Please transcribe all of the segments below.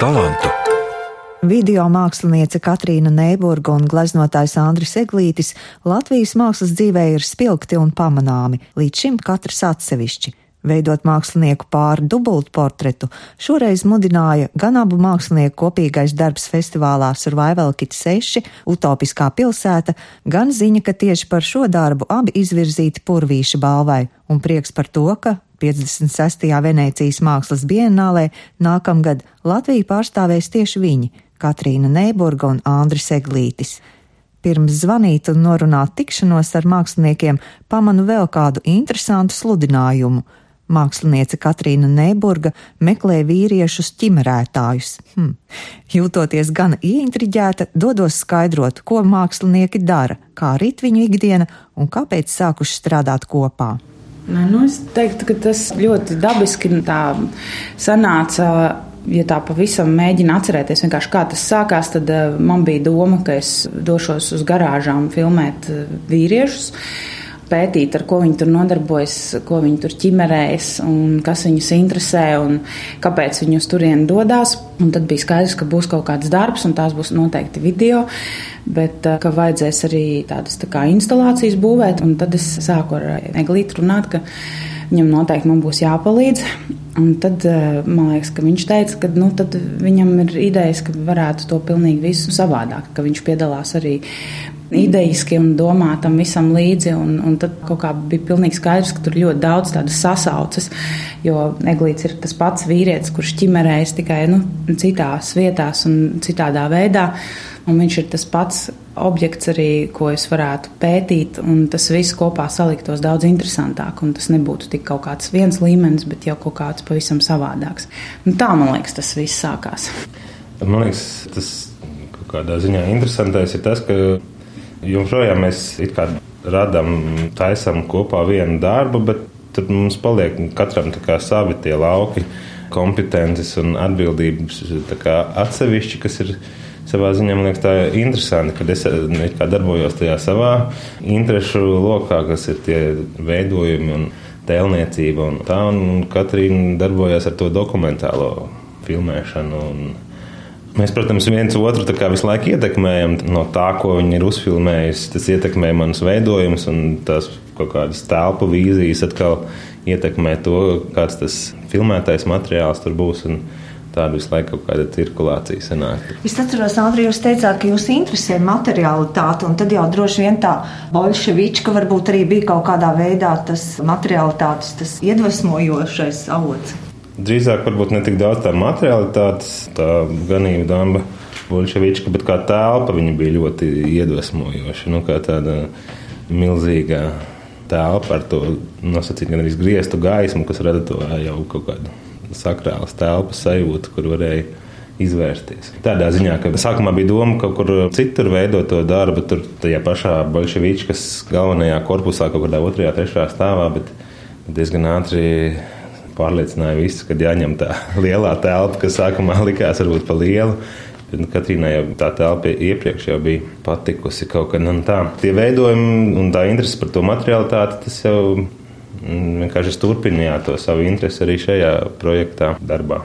talantu. Video māksliniece Katrīna Neiburga un gleznotājs Andris Eglītis Latvijas mākslas dzīvē ir spilgti un pamanāmi, līdz šim katrs atsevišķi. Veidot mākslinieku pāri dubultportretu, šoreiz mudināja gan abu mākslinieku kopīgais darbs festivālā Survival Kit 6, Utopiskā pilsēta, gan ziņa, ka tieši par šo darbu abi izvirzīti Purvīša balvai, un prieks par to, ka 56. Venecijas mākslas bienālē nākamgad Latviju pārstāvēs tieši viņi - Katrīna Neiburga un Andris Eglītis. Pirms zvanīt un norunāt tikšanos ar māksliniekiem, pamanu vēl kādu interesantu sludinājumu. Māksliniece Katrīna Neiburga meklē vīriešus ķimerētājus. Hm. Jūtoties gan ieintriģēta, dodos skaidrot, ko mākslinieki dara, kā rit viņu ikdiena un kāpēc sākuši strādāt kopā. Nu, es teiktu, ka tas ļoti dabiski tā sanāca. Ja tā pavisam mēģina atcerēties, kā tas sākās, tad man bija doma, ka es došos uz garāžām filmēt vīriešus pētīt, ar ko viņi tur nodarbojas, ko viņi tur ķimerējas, kas viņus interesē un kāpēc viņi uz turieni dodas. Tad bija skaidrs, ka būs kaut kāds darbs, un tās būs noteikti video, bet eh, ka vajadzēs arī tādas tā kā instalācijas būvēt. Un tad es sāku ar Eglītu runāt, ka viņam noteikti man būs jāpalīdz. Un tad eh, man liekas, ka viņš teica, ka nu, viņam ir idejas, ka varētu to pilnīgi visu savādāk, ka viņš piedalās arī idejiski un domā tam visam līdzi. Un, un tad kaut kā bija pilnīgi skaidrs, ka tur ļoti daudz tādas sasaucas. Jo Eglīts ir tas pats vīrietis, kurš ķimerējas tikai nu, citās vietās un citādā veidā. Un viņš ir tas pats objekts, arī, ko es varētu pētīt, un tas viss kopā saliktos daudz interesantāk. Tas nebūtu tik kaut kāds viens līmenis, bet jau kaut kāds pavisam savādāks. Un tā man liekas, tas viss sākās. Man liekas, tas kaut kādā ziņā interesantais ir tas, ka Joprojām mēs radām, taisām kopā vienu darbu, bet tad mums paliek katram savi tie lauki, kompetences un atbildības atsevišķi, kas ir savā ziņā man liekas, tā interesanti, ka es darbojos tajā savā interesu lokā, kas ir tie veidojumi un tēlniecība un tā, un Katrīna darbojas ar to dokumentālo filmēšanu. Un, Mēs, protams, viens otru visu laiku ietekmējam no tā, ko viņi ir uzfilmējuši. Tas ietekmē manus veidojumus, un tās kaut kādas telpu vīzijas atkal ietekmē to, kāds tas filmētais materiāls tur būs. Tāda visu laiku kaut kāda cirkulācija sanāk. Es atceros, Andri, jūs teicāt, ka jūs interesē materiālitāte, un tad jau droši vien tā bolševička varbūt arī bija kaut kādā veidā tas materiālitātes, tas iedvesmojošais avots. Drīzāk varbūt ne tik daudz tā materiālitātes, tā ganība damba. Bolševička, bet kā telpa viņa bija ļoti iedvesmojoša. Nu, kā tāda milzīga telpa ar to nosacītu gan arī grieztu gaismu, kas rada to jau kaut kādu sakrālas telpas sajūtu, kur varēja izvērsties. Tādā ziņā, ka sākumā bija doma kaut kur citur veidot to darbu, tur tajā pašā Bolševičkas galvenajā korpusā, kaut kādā otrajā, trešajā stāvā, bet diezgan ātri pārliecināja visus, ka jāņem tā lielā telpa, kas sākumā likās varbūt pa lielu. Nu, Katrīnai jau tā telpa iepriekš jau bija patikusi kaut kā nu, tā. Tie veidojumi un tā interese par to materiālitāti, tas jau mm, vienkārši turpinājāt to savu interesi arī šajā projektā, darbā.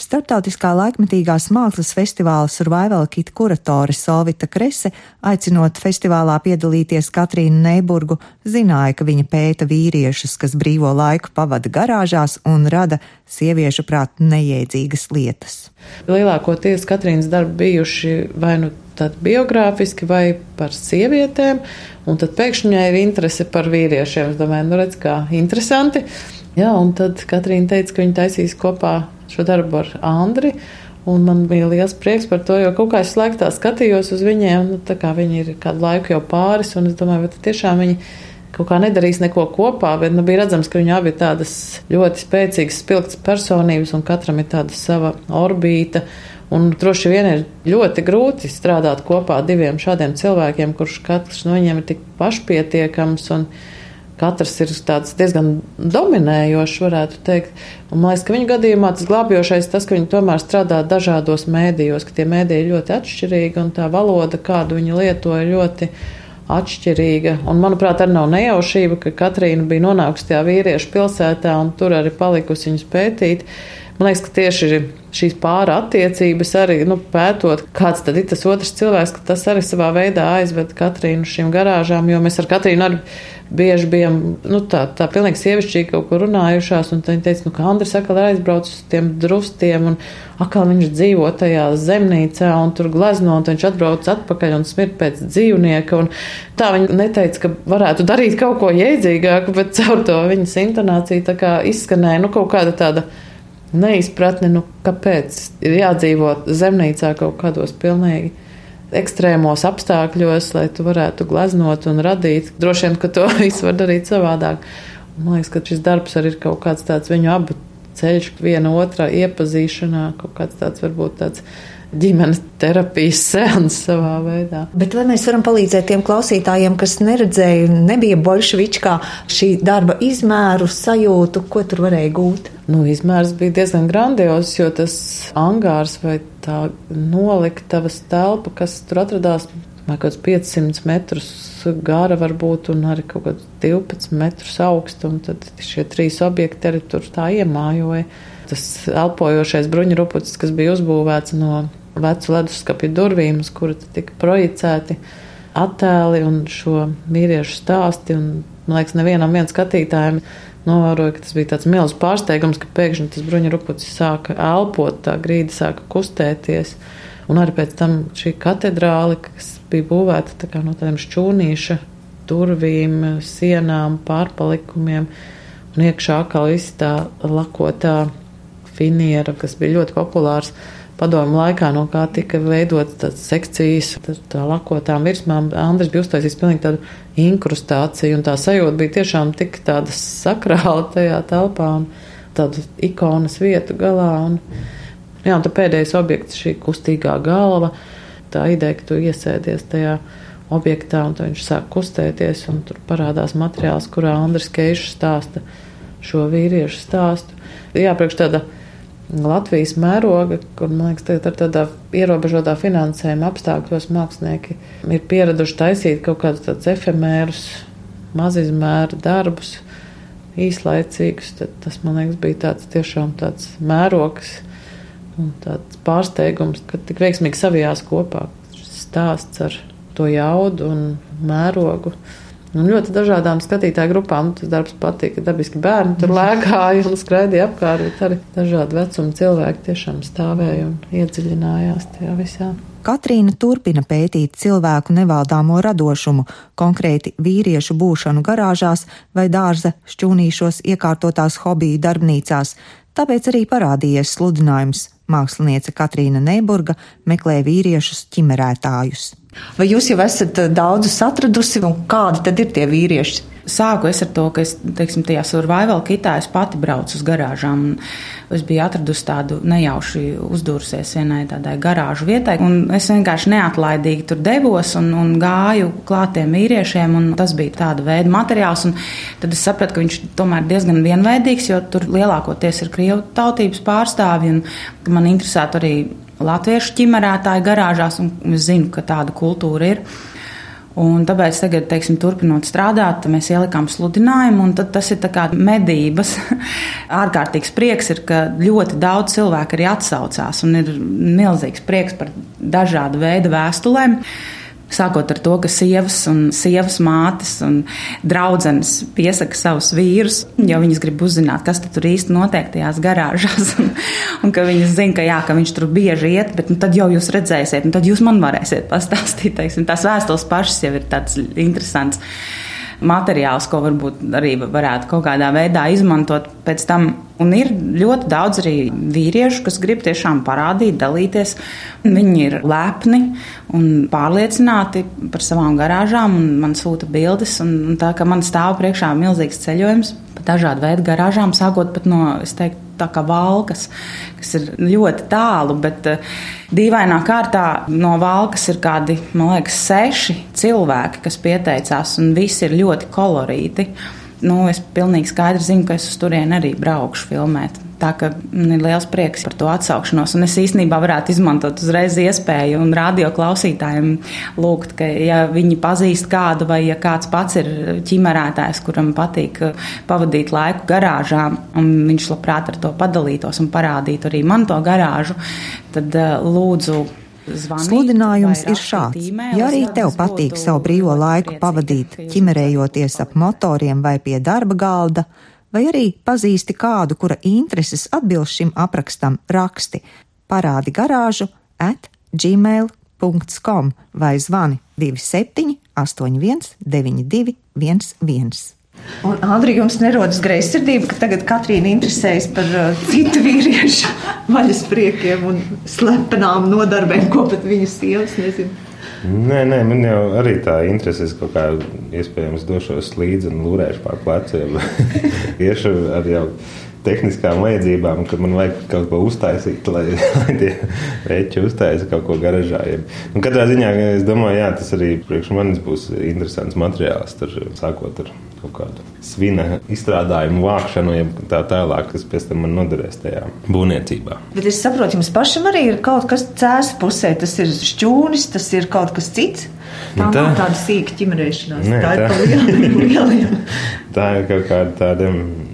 Startautiskā laikmetīgās mākslas festivāla Survival Kit kuratore Solvita Krese, aicinot festivālā piedalīties Katrīnu Neiburgu, zināja, ka viņa pēta vīriešus, kas brīvo laiku pavada garāžās un rada sieviešu prāt neiedzīgas lietas. Lielākoties Katrīnas darbi bijuši vai nu tad biogrāfiski vai par sievietēm, un tad pēkšņi viņai ir interese par vīriešiem. Es domāju, nu redz, kā interesanti. Jā, un tad Katrīna teica, ka viņa taisīs kopā šo darbu ar Andri. Un man bija liels prieks par to, jo kaut kā es laikā skatījos uz viņiem, nu, tā kā viņi ir kādu laiku jau pāris, un es domāju, vai tiešām viņi kaut kā nedarīs neko kopā, bet nu, bija redzams, ka viņi abi ir tādas ļoti spēcīgas, spilgtas personības, un katram ir tāda sava orbīta. Un droši vien ir ļoti grūti strādāt kopā diviem šādiem cilvēkiem, kurš katrs no viņiem ir tik pašpietiekams. Un, Katrs ir diezgan dominējošs, varētu teikt. Un, man liekas, ka viņa gadījumā tas glābjošais tas, ka viņi tomēr strādā dažādos mēdījos, ka tie mēdīji ir ļoti atšķirīgi un tā valoda, kādu viņi lieto, ir ļoti atšķirīga. Un, manuprāt, arī nav nejaušība, ka Katrīna bija nonākusi tajā vīriešu pilsētā un tur arī palikusi viņus pētīt. Man liekas, ka tieši šīs pāra attiecības arī nu, pētot, kāds tad ir tas otrs cilvēks, ka tas arī savā veidā aizved Katrīnu šīm garāžām, jo mēs ar Katrīnu arī bieži bijām nu, tā, tā pilnīgi sievišķīgi kaut kur runājušās, un viņi teica, nu, ka Andris atkal ir aizbraucis uz tiem drustiem, un atkal viņš dzīvo tajā zemnīcā, un tur glezno, un viņš atbrauc atpakaļ un smird pēc dzīvnieka, un tā viņi neteica, ka varētu darīt kaut ko jēdzīgāku, bet caur to viņas kā izskanēja, nu, kaut kāda tāda neizpratne, nu, kāpēc ir jādzīvo zemnīcā kaut kādos pilnīgi ekstrēmos apstākļos, lai tu varētu gleznot un radīt. Droši vien, ka to visu var darīt savādāk. Man liekas, ka šis darbs arī ir kaut kāds tāds viņu abu ceļš, viena otrā iepazīšanā, kaut kāds tāds varbūt tāds ģimenes terapijas seans savā veidā. Bet vai mēs varam palīdzēt tiem klausītājiem, kas neredzēja, nebija bolševičkā šī darba izmēru sajūtu, ko tur varēja gūt? Nu, izmērs bija diezgan grandios, jo tas angārs vai tā noliktavas telpa, kas tur atradās, vai kaut kāds 500 metrus gara varbūt, un arī kaut kāds 12 metrus augsts, un tad šie trīs objekti arī tur tā iemājoja. Tas elpojošais bruņurupucis, kas bija uzbūvēts no vecu leduskapju durvīm, uz kura tika projicēti attēli un šo vīriešu stāsti. Un, man liekas, nevienam vien skatītājiem novēroja, ka tas bija tāds milzīgs pārsteigums, ka pēkšņi tas bruņurupucis sāka elpot, tā grīda sāka kustēties. Un arī pēc tam šī katedrāle, kas bija būvēta tā no tādiem šķūnīša durvīm, sienām, pārpalikumiem, un iekšā atkal viss tā lakotā finiera, kas bija ļoti populārs padomu laikā, no kā tika veidotas tādas sekcijas, tā lakotām virsmām. Andris bija uztaisījis pilnīgi tādu inkrustāciju, un tā sajūta bija tiešām tik tāda sakrāla tajā telpā un tādu ikonas vietu galā. Un, jā, un tā pēdējais objekts, šī kustīgā galva, tā ideja, ka tu iesēdies tajā objektā, un viņš sāk kustēties, un tur parādās materiāls, kurā Andris Keišs stāsta šo vīriešu stāstu. Jā, priekš tāda Latvijas mēroga, kur, man liekas, tagad ar tādā ierobežotā finansējuma apstākļos mākslinieki ir pieraduši taisīt kaut kādus tādus efemērus, mazizmēru darbus, īslaicīgus, tad tas, man liekas, bija tāds tiešām tāds mērogs un tāds pārsteigums, ka tik veiksmīgi savijās kopā stāsts ar to jaudu un mērogu. Un ļoti dažādām skatītāju grupām tas darbs patika. Dabiski bērni tur lēkāja un skraidīja apkārt, bet arī dažādi vecuma cilvēki tiešām stāvēja un iedziļinājās tajā visā. Katrīna turpina pētīt cilvēku nevaldāmo radošumu, konkrēti vīriešu būšanu garāžās vai dārza šķūnīšos iekārtotās hobiju darbnīcās, tāpēc arī parādījies sludinājums. Māksliniece Katrīna Neiburga meklē vīriešus ķimerētājus. Vai jūs jau esat eh, daudzus atradusi, un kādi tad ir tie vīrieši? Sāku es ar to, ka es, teiksim, tajā survival kitā es pati braucu uz garāžām. Es biju atradusi tādu nejauši uzdūrusies vienai tādai garāžu vietai, un es vienkārši neatlaidīgi tur devos un, un gāju klātiem vīriešiem, un tas bija tāda veida materiāls. Tad es sapratu, ka viņš tomēr diezgan vienveidīgs, jo tur lielākoties ir krievu tautības pārstāvji, un man interesētu arī latviešu ķimerētāju garāžās, un es zinu, ka tāda kultūra ir. Un tāpēc, tagad, teiksim, turpinot strādāt, mēs ielikām sludinājumu, un tas ir medības. Ārkārtīgs prieks ir, ka ļoti daudz cilvēku arī atsaucās, un ir milzīgs prieks par dažādu veidu vēstulēm. Sākot ar to, ka sievas un sievas mātes un draudzenes piesaka savus vīrus, jo viņas grib uzzināt, kas tur īsti notiek tajās garāžās. Un, un ka viņas zina, ka, jā, ka viņš tur bieži iet, bet nu, tad jau jūs redzēsiet, un tad jūs man varēsiet pastāstīt. Teiksim, tās vēstules pašas jau ir tāds interesants materiāls, ko varbūt arī varētu kaut kādā veidā izmantot pēc tam. Un ir ļoti daudz arī vīriešu, kas grib tiešām parādīt, dalīties. Viņi ir lepni un pārliecināti par savām garāžām, un man sūta bildes. Un, un tā kā man stāv priekšā milzīgs ceļojums pa dažādu veidu garāžām, sākot pat no, es teiktu, tā kā valkas, kas ir ļoti tālu, bet uh, dīvainā kārtā no valkas ir kādi, man liekas, seši cilvēki, kas pieteicās, un visi ir ļoti kolorīti. Nu, es pilnīgi skaidri zinu, ka es uz turieni arī braukšu filmēt. Tā man ir liels prieks par to atsaukšanos, un es īstenībā varētu izmantot uzreiz iespēju un radio klausītājiem lūgt, ka ja viņi pazīst kādu vai ja kāds pats ir ķimerētājs, kuram patīk pavadīt laiku garāžā, un viņš labprāt ar to padalītos un parādītu arī man to garāžu, tad lūdzu Zvanīt, Sludinājums ir šāds. Ja arī tev patīk savu brīvo laiku pavadīt, ķimerējoties ap motoriem vai pie darba galda, vai arī pazīsti kādu, kura intereses atbilst šim aprakstam, raksti parādi garāžu at gmail.com vai zvani 27 81 92 11. Un, Andri, jums nerodas greizsirdība, ka tagad Katrīna interesējas par uh, citu vīriešu vaļaspriekiem un slepenām nodarbēm, ko pat viņas sievas nezina. Nē, nē, man jau arī tā interese. Es kaut kā iespējams došos līdzi un lūrēšu pār pleciem. Iešu ar jau tehniskām vajadzībām, kad man vajag kaut ko uztaisīt, lai, lai tie reči uztaisītu kaut ko garažā. Nu, katrā ziņā es domāju, jā, tas arī priekš manis būs interesants materiāls. Tur, sākot ar kaut kādu svina izstrādājumu vākšanu, ja tā tālāk, kas pēc tam man noderēs tajā būvniecībā. Bet es saprotu, jums pašam arī ir kaut kas cēlus pusē. Tas ir šķūnis, tas ir kaut kas cits. Tā, nu, tā nav tāda sīka ķimerēšanās. Nē, tā, tā ir pa lieliem. tā ir kaut kāda tāda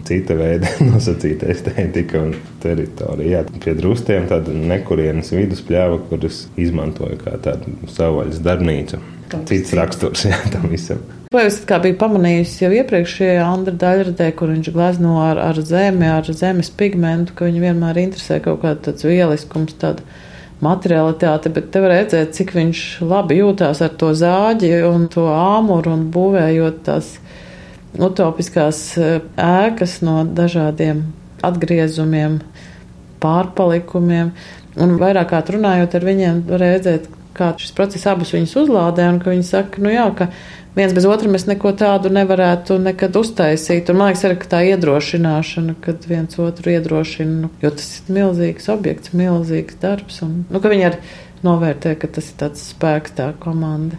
cita veida nosacīta estētika un teritorija. Jā, pie drustiem tāda nekurienes viduspļāva, kuras izmantoja kā tādu savvaļas darbnīcu. Cits raksturs jā, tam visam. Vai es kā biju pamanījusi jau iepriekšējā Andra daļradē, kur viņš glezno ar, ar zemi, ar zemes pigmentu, ka viņu vienmēr interesē kaut kāds tāds vieliskums, tāda materialitāte, bet te var redzēt, cik viņš labi jūtās ar to zāģi un to āmuru un būvējot tās utopiskās eh, ēkas no dažādiem atgriezumiem, pārpalikumiem. Un vairāk kā runājot ar viņiem, redzēt, kā šis process abus viņus uzlādē, un ka viņi saka, nu jā, ka viens bez otra mēs neko tādu nevarētu nekad uztaisīt. Un man liekas, arī tā iedrošināšana, kad viens otru iedrošina, nu, jo tas ir milzīgs objekts, milzīgs darbs, un nu, ka viņi arī novērtē, ka tas ir tāds spēks tā komanda.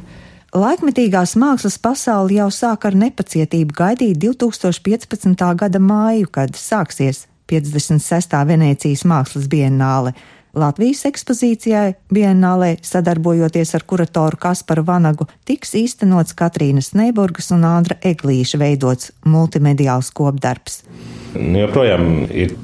Laikmetīgās mākslas pasauli jau sāk ar nepacietību gaidīt 2015. gada māju, kad sāksies 56. Venecijas mākslas bienāle. Latvijas ekspozīcijai Biennālē, sadarbojoties ar kuratoru Kasparu Vanagu, tiks īstenots Katrīnas Neiburgas un Āndra Eglīša veidots multimediāls kopdarbs. Nu, joprojām ir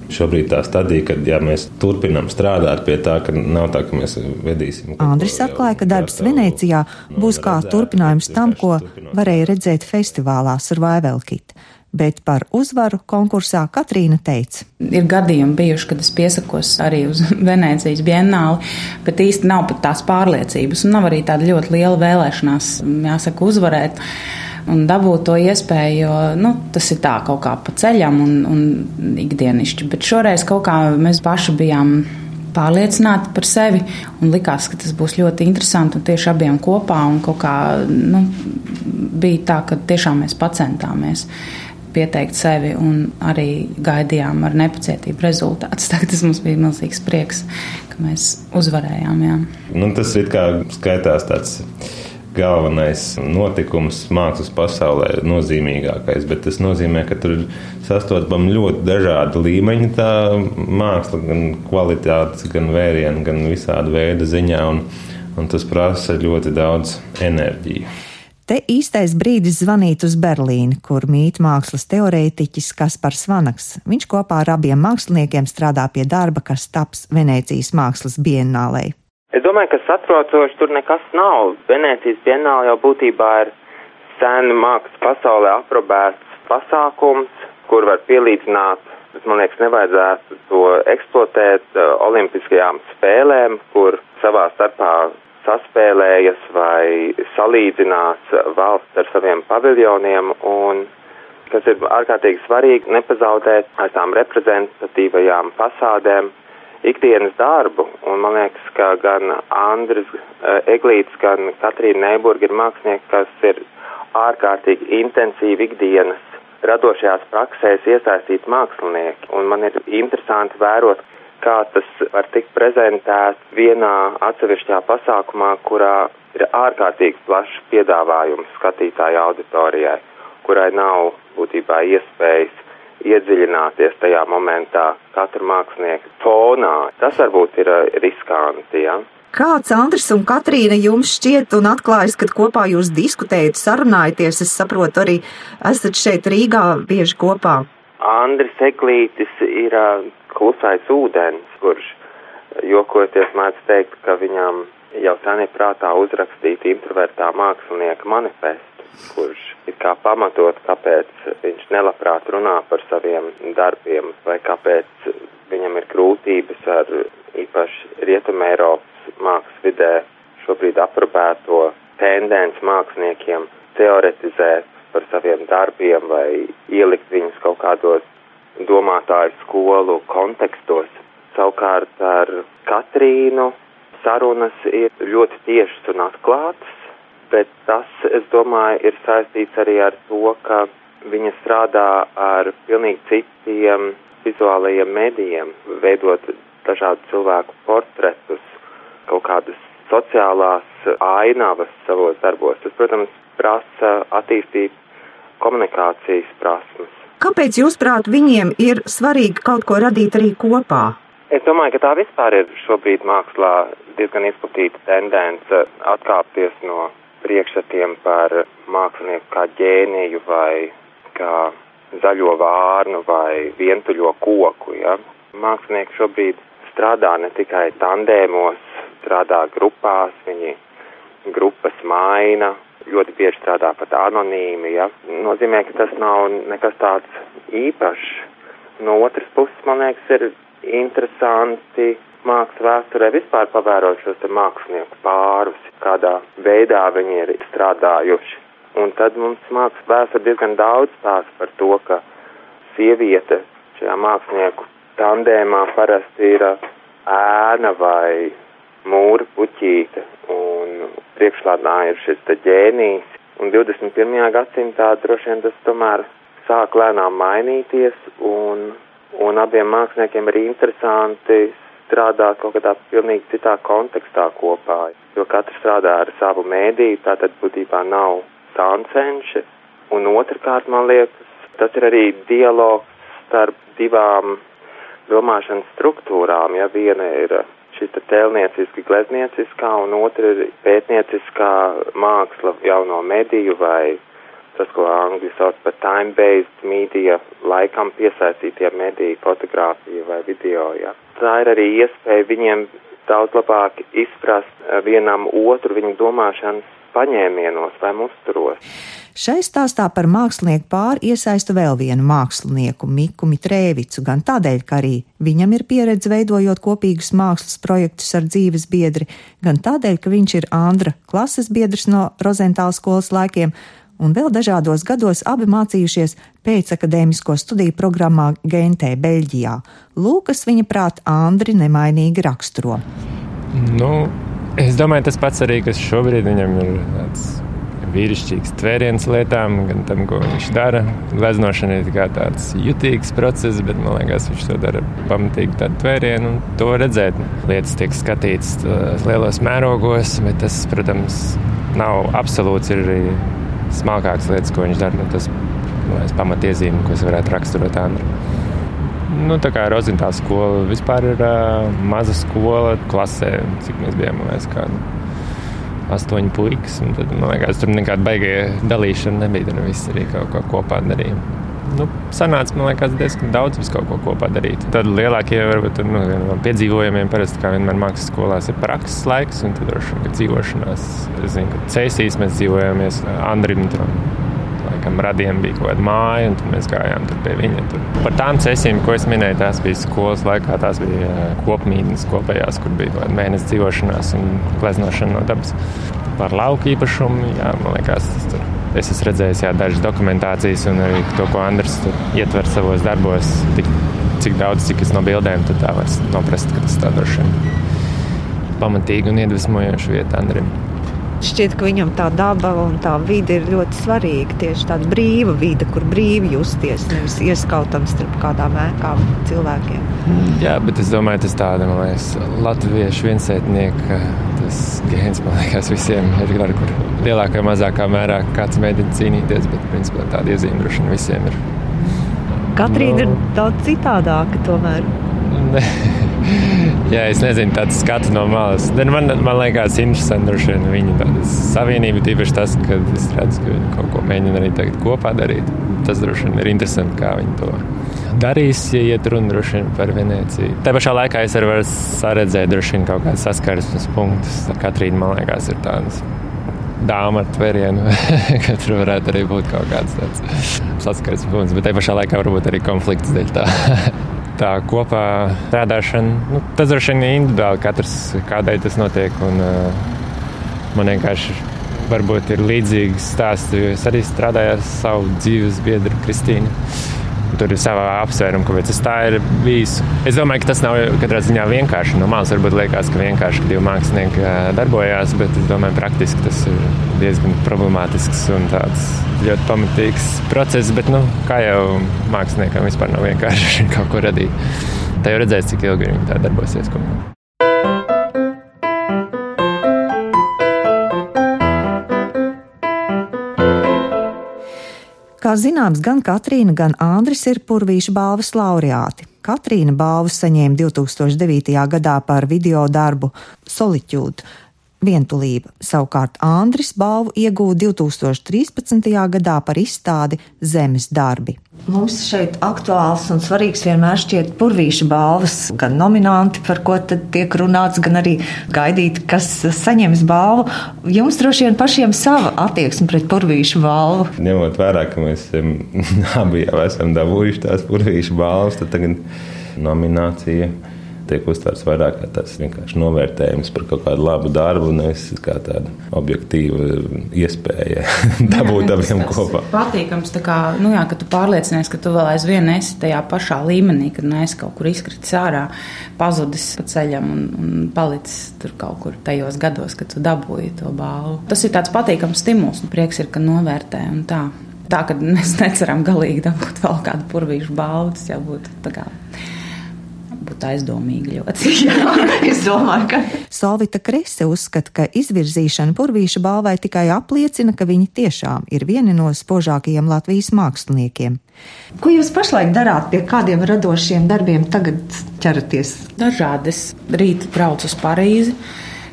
tā stadija, kad jā, mēs turpinām strādāt pie tā, ka nav tā, ka mēs vedīsim. Andris atklāja, ka darbs Venecijā būs kā turpinājums tam, ko varēja redzēt festivālā Survival Kit bet par uzvaru konkursā Katrīna teica. Ir gadījumi bijuši, kad es piesakos arī uz Venecijas bienāli, bet īsti nav pat tās pārliecības un nav arī tāda ļoti liela vēlēšanās, jāsaka, uzvarēt. Un dabūt to iespēju, jo nu, tas ir tā kaut kā pa ceļam un, un ikdienišķi. Bet šoreiz kaut kā mēs paši bijām pārliecināti par sevi un likās, ka tas būs ļoti interesanti un tieši abiem kopā. Un kaut kā nu, bija tā, ka tiešām mēs pacentāmies pieteikt sevi un arī gaidījām ar nepacietību rezultātus. Tagad tas mums bija milzīgs prieks, ka mēs uzvarējām. Jā. Nu, tas ir kā skaitās tāds galvenais notikums mākslas pasaulē, nozīmīgākais. Bet tas nozīmē, ka tur ir sastopama ļoti dažāda līmeņa tā māksla, gan kvalitātes, gan vērienu, gan visāda veida ziņā. Un, un tas prasa ļoti daudz enerģijas. Te īstais brīdis zvanīt uz Berlīni, kur mīt mākslas teorētiķis Kaspars Vanaks. Viņš kopā ar abiem māksliniekiem strādā pie darba, kas taps Venēcijas mākslas biennālē. Es domāju, ka saprotoši tur nekas nav. Venēcijas biennāla jau būtībā ir sen mākslas pasaulē aprobēts pasākums, kur var pielīdzināt bet man liekas, nevajadzētu to eksploatēt uh, olimpiskajām spēlēm, kur savā starpā saspēlējas vai salīdzinās valsts ar saviem paviljoniem un kas ir ārkārtīgi svarīgi, nepazaudēt ar tām reprezentatīvajām fasādēm ikdienas darbu. Un man liekas, ka gan Andris eh, Eglīts, gan Katrīna Neiburga ir mākslinieki, kas ir ārkārtīgi intensīvi ikdienas radošajās praksēs iesaistīt mākslinieki. Un man ir interesanti vērot, kā tas var tikt prezentēts vienā atsevišķā pasākumā, kurā ir ārkārtīgi plašs piedāvājums skatītāju auditorijai, kurai nav būtībā iespējas iedziļināties tajā momentā, katru mākslinieku fonā. Tas varbūt ir riskanti. Ja? Kāds Andris un Katrīna jums šķiet un atklājas, kad kopā jūs diskutējat, sarunājaties? Es saprotu, arī esat šeit Rīgā bieži kopā. Andris Eglītis ir uh, klusais ūdens, kurš jokoties mēdz teikt, ka viņam jau sen ir prātā uzrakstīt introvertā mākslinieka manifestu, kurš ir kā pamatot, kāpēc viņš nelabprāt runā par saviem darbiem vai kāpēc viņam ir grūtības ar īpaši Rietumē Eiropas mākslas vidē šobrīd aprobēto tendenci māksliniekiem teoretizēt par saviem darbiem vai ielikt viņus kaut kādos domātāju skolu kontekstos. Savukārt ar Katrīnu sarunas ir ļoti tiešas un atklātas, bet tas, es domāju, ir saistīts arī ar to, ka viņa strādā ar pilnīgi citiem vizuālajiem medijiem, veidot dažādu cilvēku portretus, kaut kādas sociālās ainavas savos darbos. Tas, protams, prasa attīstīt komunikācijas prasmes. Kāpēc, jūsuprāt, viņiem ir svarīgi kaut ko radīt arī kopā? Es domāju, ka tā vispār ir šobrīd mākslā diezgan izplatīta tendence atkāpties no priekšstatiem par mākslinieku kā ģēniju vai kā zaļo vārnu vai vientuļo koku. Ja? Mākslinieki šobrīd strādā ne tikai tandēmos, strādā grupās, viņi grupas maina, ļoti bieži strādā pat anonīmi. Ja? Nozīmē, ka tas nav nekas tāds īpašs. No otras puses, man liekas, ir interesanti mākslas vēsturē vispār pavērot šos mākslinieku pārus, kādā veidā viņi ir strādājuši. Un tad mums mākslas vēsture diezgan daudz stāsta par to, ka sieviete šajā mākslinieku tandēmā parasti ir ēna vai mūra puķīte, un priekšlādā ir šis te ģēnijs. Un 21. gadsimtā droši vien tas tomēr sāk lēnām mainīties, un un abiem māksliniekiem ir interesanti strādāt kaut kādā pilnīgi citā kontekstā kopā, jo katrs strādā ar savu mēdīju, tātad būtībā nav tancenši, un otrkārt, man liekas, tas ir arī dialogs starp divām domāšanas struktūrām, ja viena ir šita tēlnieciski gleznieciskā, un otra ir pētnieciskā māksla jauno mediju vai tas, ko angļu sauc par time-based media, laikam piesaistītie mediji, fotografija vai video. Ja. Tā ir arī iespēja viņiem daudz labāk izprast eh, vienam otru viņu domāšanas paņēmienos vai musturos. Šai stāstā par mākslinieku pāri iesaistu vēl vienu mākslinieku, Miku Mitrēvicu, gan tādēļ, ka arī viņam ir pieredze veidojot kopīgus mākslas projektus ar dzīves biedri, gan tādēļ, ka viņš ir Andra klases biedrs no Rozentāla skolas laikiem un vēl dažādos gados abi mācījušies pēcakadēmisko studiju programmā Gentē, Beļģijā. Lūkas viņa prāt Andri nemainīgi raksturo. Nu, es domāju, tas pats arī, kas šobrīd viņam ir tāds vīrišķīgs tvēriens lietām, gan tam, ko viņš dara. Gleznošana ir tāds jutīgs process, bet man liekas, viņš to dara pamatīgi tādu tvērienu un to redzēt. Lietas tiek skatītas lielos mērogos, bet tas, protams, nav absolūts. Ir arī smalkākas lietas, ko viņš dara. Nu, tas ir pamatiezīme, ko es varētu raksturot Andru. Nu, tā kā Rozentāla skola vispār ir uh, maza skola klasē, cik mēs bijām, man liekas, kādi astoņi puikas. Tad, man liekas, tur nekāda baigie dalīšana nebija. Tur viss arī kaut ko kopā darīja. Nu, sanāca, man liekas, diezgan daudz visu kaut ko kopā darīt. Tad lielākie varbūt nu, piedzīvojumiem parasti, kā vienmēr mākslas skolās, ir prakses laiks un tad droši vien dzīvošanās. Es zinu, ka Cēsīs mēs dzīvojāmies Andrim. Tur. Laikam radījām bija kaut kāda māja, un mēs gājām pie viņa. Tur. Par tām cēsīm, ko es minēju, tās bija skolas laikā, tās bija kopmītnes kopējās, kur bija mēneša dzīvošanās un gleznošana no dabas. Par lauku īpašumu, jā, man liekas, tas tur Es esmu redzējis jā, dažas dokumentācijas un arī to, ko Andris ietver savos darbos. Tik, cik daudz, cik es no bildēm, tad tā var noprast, ka tas tā droši vien pamatīgi un iedvesmojoši vieta Andrim. Šķiet, ka viņam tā daba un tā vide ir ļoti svarīga. Tieši tāda brīva vide, kur brīvi justies, nevis ieskautam starp kādām ēkām cilvēkiem. Jā, bet es domāju, tas man liekas, latviešu viensētnieka tas gēns, man liekas, visiem ir gar, kur lielākā mazākā mērā kāds mēģina cīnīties, bet principā tāda iezīme droši vien visiem ir. Katrīna nu, ir daudz citādāka tomēr. Jā, es nezinu, tāds skats no malas. Man, man liekas, interesanti viņa savienība. Tīpaši tas, ka es redzu, ka viņi kaut ko mēģina arī tagad kopā darīt. Tas droši vien ir interesanti, kā viņi to darīs, ja iet runa par Venēciju. Tā pašā laikā es arī varu saredzēt vien kaut kādas saskarsmes punktus. Katrīna, man liekas, ir tādas dāma ar tverienu, ka tur varētu arī būt kaut kāds tāds saskarsmes punkts, bet tajā pašā laikā varbūt arī konflikts dēļ tā. tā kopā strādāšana, nu, tas droši vien ir individuāli, katrs kādai tas notiek. Un, uh, man vienkārši varbūt ir līdzīgs stāsts, jo es arī strādāju ar savu dzīves biedru Kristīnu. Tur ir sava apsvēruma, kāpēc tas tā ir bijis. Es domāju, ka tas nav katrā ziņā vienkārši. No malas varbūt liekas, ka vienkārši divi mākslinieki darbojās, bet es domāju, praktiski tas ir diezgan problemātisks un tāds ļoti pamatīgs process. Bet, nu, kā jau māksliniekam, vispār nav vienkārši kaut ko radīt. Tā jau redzēs, cik ilgi viņi tā darbosies. Kopā. Kā zināms, gan Katrīna, gan Andris ir Purvīša balvas laureāti. Katrīna balvu saņēma 2009. gadā par video darbu Solitude vientulība. Savukārt Andris balvu iegūta 2013. gadā par izstādi Zemes darbi. Mums šeit aktuāls un svarīgs vienmēr šķiet purvīša balvas, gan nominanti, par ko tad tiek runāts, gan arī gaidīt, kas saņems balvu. Jums droši vien pašiem sava attieksme pret purvīšu balvu. Ņemot vērā, ka mēs abi jau esam dabūjuši tās purvīša balvas, tad tagad nominācija tiek uztverts vairāk kā tāds vienkārši novērtējums par kaut kādu labu darbu, nevis kā tāda objektīva iespēja dabūt abiem kopā. Patīkams, kā, nu jā, ka tu pārliecinies, ka tu vēl aizvien esi tajā pašā līmenī, kad neesi kaut kur izkritis ārā, pazudis pa ceļam un, un palicis tur kaut kur tajos gados, kad tu dabūji to balvu. Tas ir tāds patīkams stimuls un prieks ir, ka novērtē un tā. Tā, ka mēs neceram galīgi dabūt vēl kādu purvīšu balvu, tas jau būtu tā kā būtu aizdomīgi ļoti. Jā, es domāju, ka. Solvita Krese uzskata, ka izvirzīšana Purvīša balvai tikai apliecina, ka viņi tiešām ir vieni no spožākajiem Latvijas māksliniekiem. Ko jūs pašlaik darāt, pie kādiem radošiem darbiem tagad ķeraties? Dažādas. Rīt braucu uz Parīzi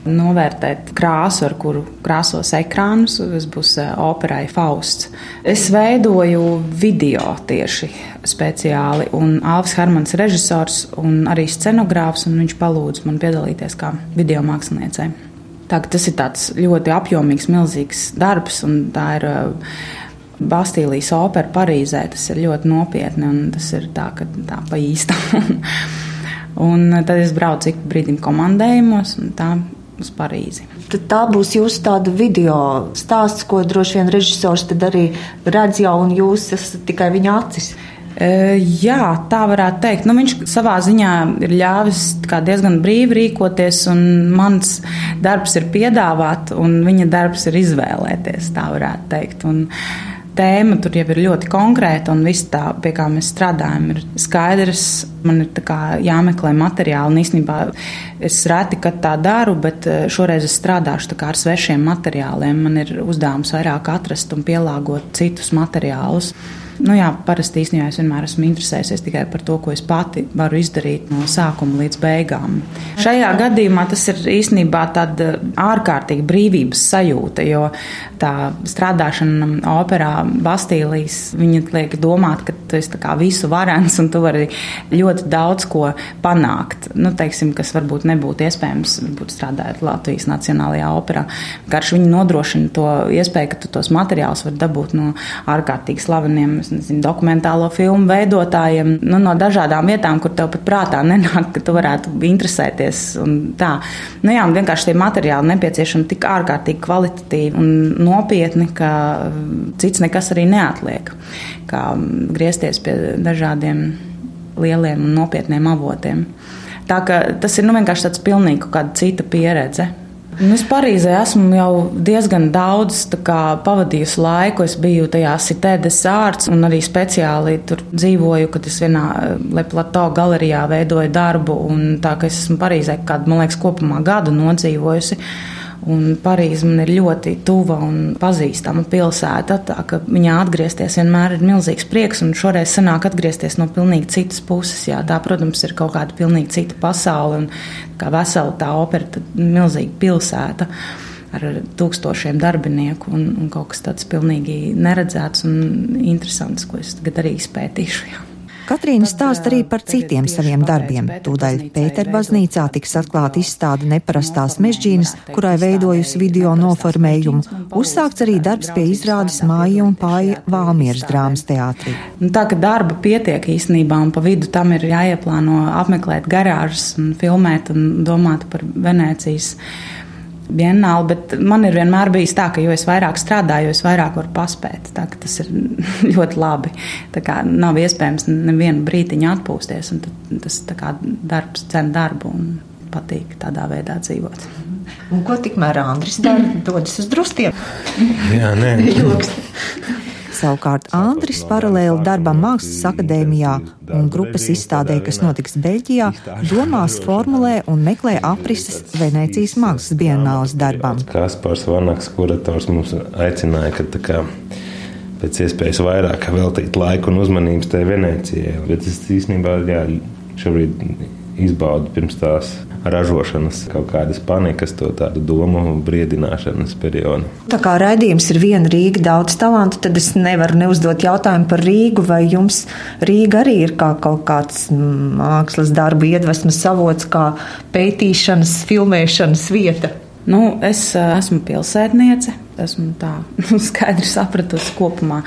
novērtēt krāsu, ar kuru krāsos ekrānus. Tas būs eh, operai Fausts. Es veidoju video tieši speciāli, un Alvis Hermans režisors un arī scenogrāfs, un viņš palūdza man piedalīties kā video māksliniecei. Tā, tas ir ļoti apjomīgs, milzīgs darbs, un tā ir uh, Bastīlijas opera Parīzē. Tas ir ļoti nopietni, un tas ir tā, ka tā pa īstam. un tad es braucu ik brīdim komandējumos, un tā uz Parīzi. Tad tā būs jūsu tāda video stāsts, ko droši vien režisors arī redz jau, un jūs esat tikai viņa acis. E, jā, tā varētu teikt. Nu, viņš savā ziņā ir ļāvis diezgan brīvi rīkoties, un mans darbs ir piedāvāt, un viņa darbs ir izvēlēties. Tā varētu teikt. Un, tēma tur jau ir ļoti konkrēta, un viss tā, pie kā mēs strādājam, ir skaidrs. Man ir jāmeklē materiāli, un īstenībā es reti, kad tā daru, bet eh, šoreiz es strādāšu ar svešiem materiāliem. Man ir uzdevums vairāk atrast un pielāgot citus materiālus. Nu jā, parasti īstenībā es vienmēr esmu interesējusies tikai par to, ko es pati varu izdarīt no sākuma līdz beigām. Šajā gadījumā tas ir īstenībā tāda ārkārtīga brīvības sajūta, jo tā strādāšana operā Bastīlijas, viņa liek domāt, ka tu esi visu varens un tu vari ļoti daudz ko panākt. Nu, teiksim, kas varbūt nebūtu iespējams, būt strādājot Latvijas Nacionālajā operā. Karš viņi nodrošina to iespēju, ka tu tos materiālus vari dabūt no ārkārtīgi slaveniem nezinu, dokumentālo filmu veidotājiem nu, no dažādām vietām, kur tev pat prātā nenāk, ka tu varētu interesēties. Tā. Nu, jā, vienkārši tie materiāli nepieciešami tik ārkārtīgi kvalitatīvi un nopietni, ka cits nekas arī neatliek. Kā griezties pie dažādiem lieliem un nopietniem avotiem. Tā, tas ir nu, vienkārši tāds pilnīgi cita pieredze. Nu, es Parīzē esmu jau diezgan daudz kā, pavadījusi laiku. Es biju tajā Citēdes ārts un arī speciāli tur dzīvoju, kad es vienā eh, Leplato galerijā veidoju darbu. Tā kā es esmu Parīzē kādu, man liekas, kopumā gadu nodzīvojusi. Parīze man ir ļoti tuva un pazīstama pilsēta. Tā ka viņā atgriezties vienmēr ir milzīgs prieks, un šoreiz sanāk atgriezties no pilnīgi citas puses. Jā, tā, protams, ir kaut kāda pilnīgi cita pasaule un kā vesela tā opera, tad milzīga pilsēta ar tūkstošiem darbinieku un, un kaut kas tāds pilnīgi neredzēts un interesants, ko es tagad arī izpētīšu. Jā. Katrīna stāsta arī par citiem saviem darbiem. Tūdaļ Pēterbaznīcā tiks atklāta izstāde neparastās mežģīnas, kurai veidojusi video noformējumu. Uzsākts arī darbs pie izrādes māja un pāri Valmieras drāmas teātrī. Nu, tā ka darba pietiek īstenībā, un pa vidu tam ir jāieplāno apmeklēt garāžas un filmēt un domāt par Venēcijas Bienāli, bet man ir vienmēr bijis tā, ka jo es vairāk strādāju, jo es vairāk varu paspēt. Tā, tas ir ļoti labi. Nav iespējams nevienu brīdiņu atpūsties, un tas kā, darbs cen darbu un patīk tādā veidā dzīvot. Un ko tikmēr Andris dara? Dodas uz drustiem. Jā, nē. Savukārt Andris paralēli darbam Mākslas akadēmijā un grupas izstādē, kas notiks Beļģijā, domās formulē un meklē aprises Venecijas mākslas bienāles darbam. Kaspars Vanaks, kurators mums aicināja, ka tā kā pēc iespējas vairāk veltīt laiku un uzmanības tai Venecijai. Bet es īstenībā jā, šobrīd izbaudu pirms tās ražošanas, kaut kādas panikas, to tādu domu briedināšanas periodu. Tā kā raidījums ir viena Rīga, daudz talantu, tad es nevaru neuzdot jautājumu par Rīgu, vai jums Rīga arī ir kā kaut kāds mākslas darbu iedvesmas avots, kā pētīšanas, filmēšanas vieta. Nu, es esmu pilsētniece. Esmu tā nu, skaidri sapratusi kopumā.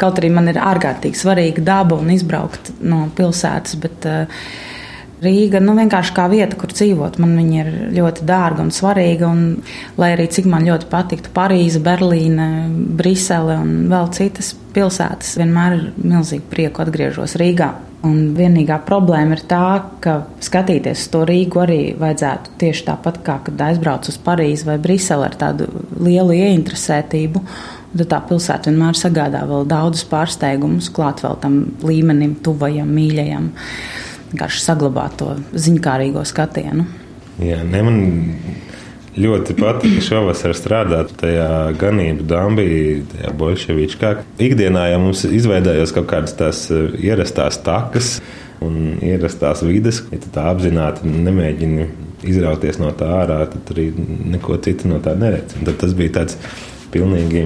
Kaut arī man ir ārkārtīgi svarīga daba un izbraukt no pilsētas, bet uh, Rīga nu, vienkārši kā vieta, kur dzīvot. Man viņa ir ļoti dārga un svarīga. Un, lai arī cik man ļoti patiktu Parīze, Berlīne, Brisele un vēl citas pilsētas, vienmēr ir milzīgi prieku atgriežos Rīgā. Un vienīgā problēma ir tā, ka skatīties uz to Rīgu arī vajadzētu tieši tāpat kā kad aizbrauc uz Parīzi vai Briseli ar tādu lielu ieinteresētību. Tad tā pilsēta vienmēr sagādā vēl daudzus pārsteigumus, klāt vēl tam līmenim, tuvajam, mīļajam vienkārši saglabāt to ziņkārīgo skatienu. Jā, ne, man ļoti patīk šovasar strādāt tajā ganību dambī, tajā bolševičkā. Ikdienā jau mums izveidojās kaut kādas tās eh, ierastās takas un ierastās vides, ja tā apzināti nemēģini izrauties no tā ārā, tad arī neko citu no tā neredz. Un tad tas bija tāds pilnīgi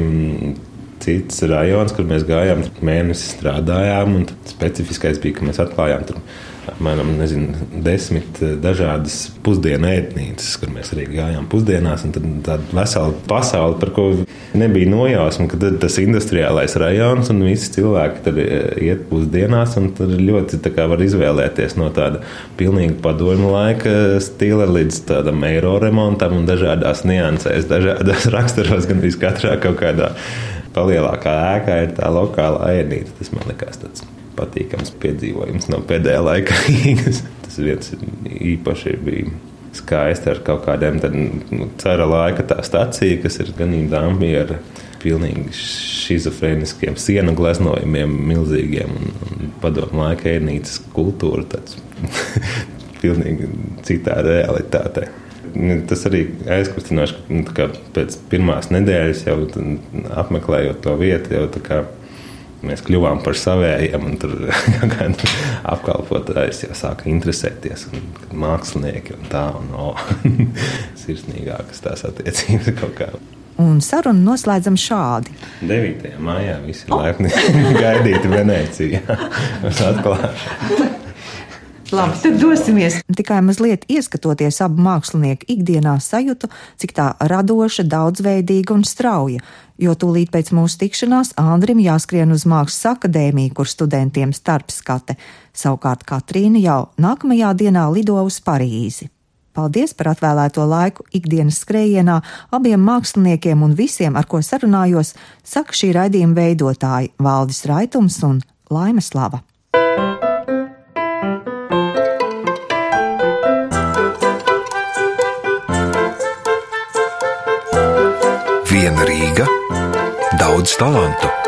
cits rajons, kur mēs gājām, mēnesi strādājām. Specifiskais bija, ka mēs atklājām tur apmēram nezinu, desmit eh, dažādas pusdienu ēdnīcas, kur mēs arī gājām pusdienās. Tad tāda vesela pasaule, par ko nebija nojausma, ka tas industriālais rajons un visi cilvēki tur eh, iet pusdienās. Tur ļoti var izvēlēties no tāda pilnīgi padomju laika stila līdz tādam eiro remontam un dažādās niansēs, dažādās raksturos, gan arī katrā kaut kādā palielākā ēkā ir tā lokālā ēdnīca. Tas man liekas tāds patīkams piedzīvojums no pēdējā laika. Tas viens īpaši bija skaisti ar kaut kādiem nu, cera laika tā stacija, kas ir ganīgi dāmbi ar pilnīgi šizofrēniskiem sienu gleznojumiem, milzīgiem un, un padomu laika ēnītas kultūra. Tāds pilnīgi citā realitātē. Nu, tas arī aizkustinoši, ka nu, pēc pirmās nedēļas jau apmeklējot to vietu, jau tā kā mēs kļuvām par savējiem, un tur apkalpotājs jau sāka interesēties. Un, mākslinieki un tā, un oh, sirsnīgākas tās attiecības kaut kā. Un sarunu noslēdzam šādi. 9. maijā visi ir laipni gaidīti Venecijā atklāšanu. Labi, tad dosimies. Tikai mazliet ieskatoties abu mākslinieku ikdienā sajūtu, cik tā radoša, daudzveidīga un strauja. Jo tūlīt pēc mūsu tikšanās Andrim jāskrien uz Mākslas akadēmiju, kur studentiem starpskate. Savukārt Katrīna jau nākamajā dienā lido uz Parīzi. Paldies par atvēlēto laiku ikdienas skrējienā abiem māksliniekiem un visiem, ar ko sarunājos, saka šī raidījuma veidotāji Valdis Raitums un Laima Slava. Daudz talantu.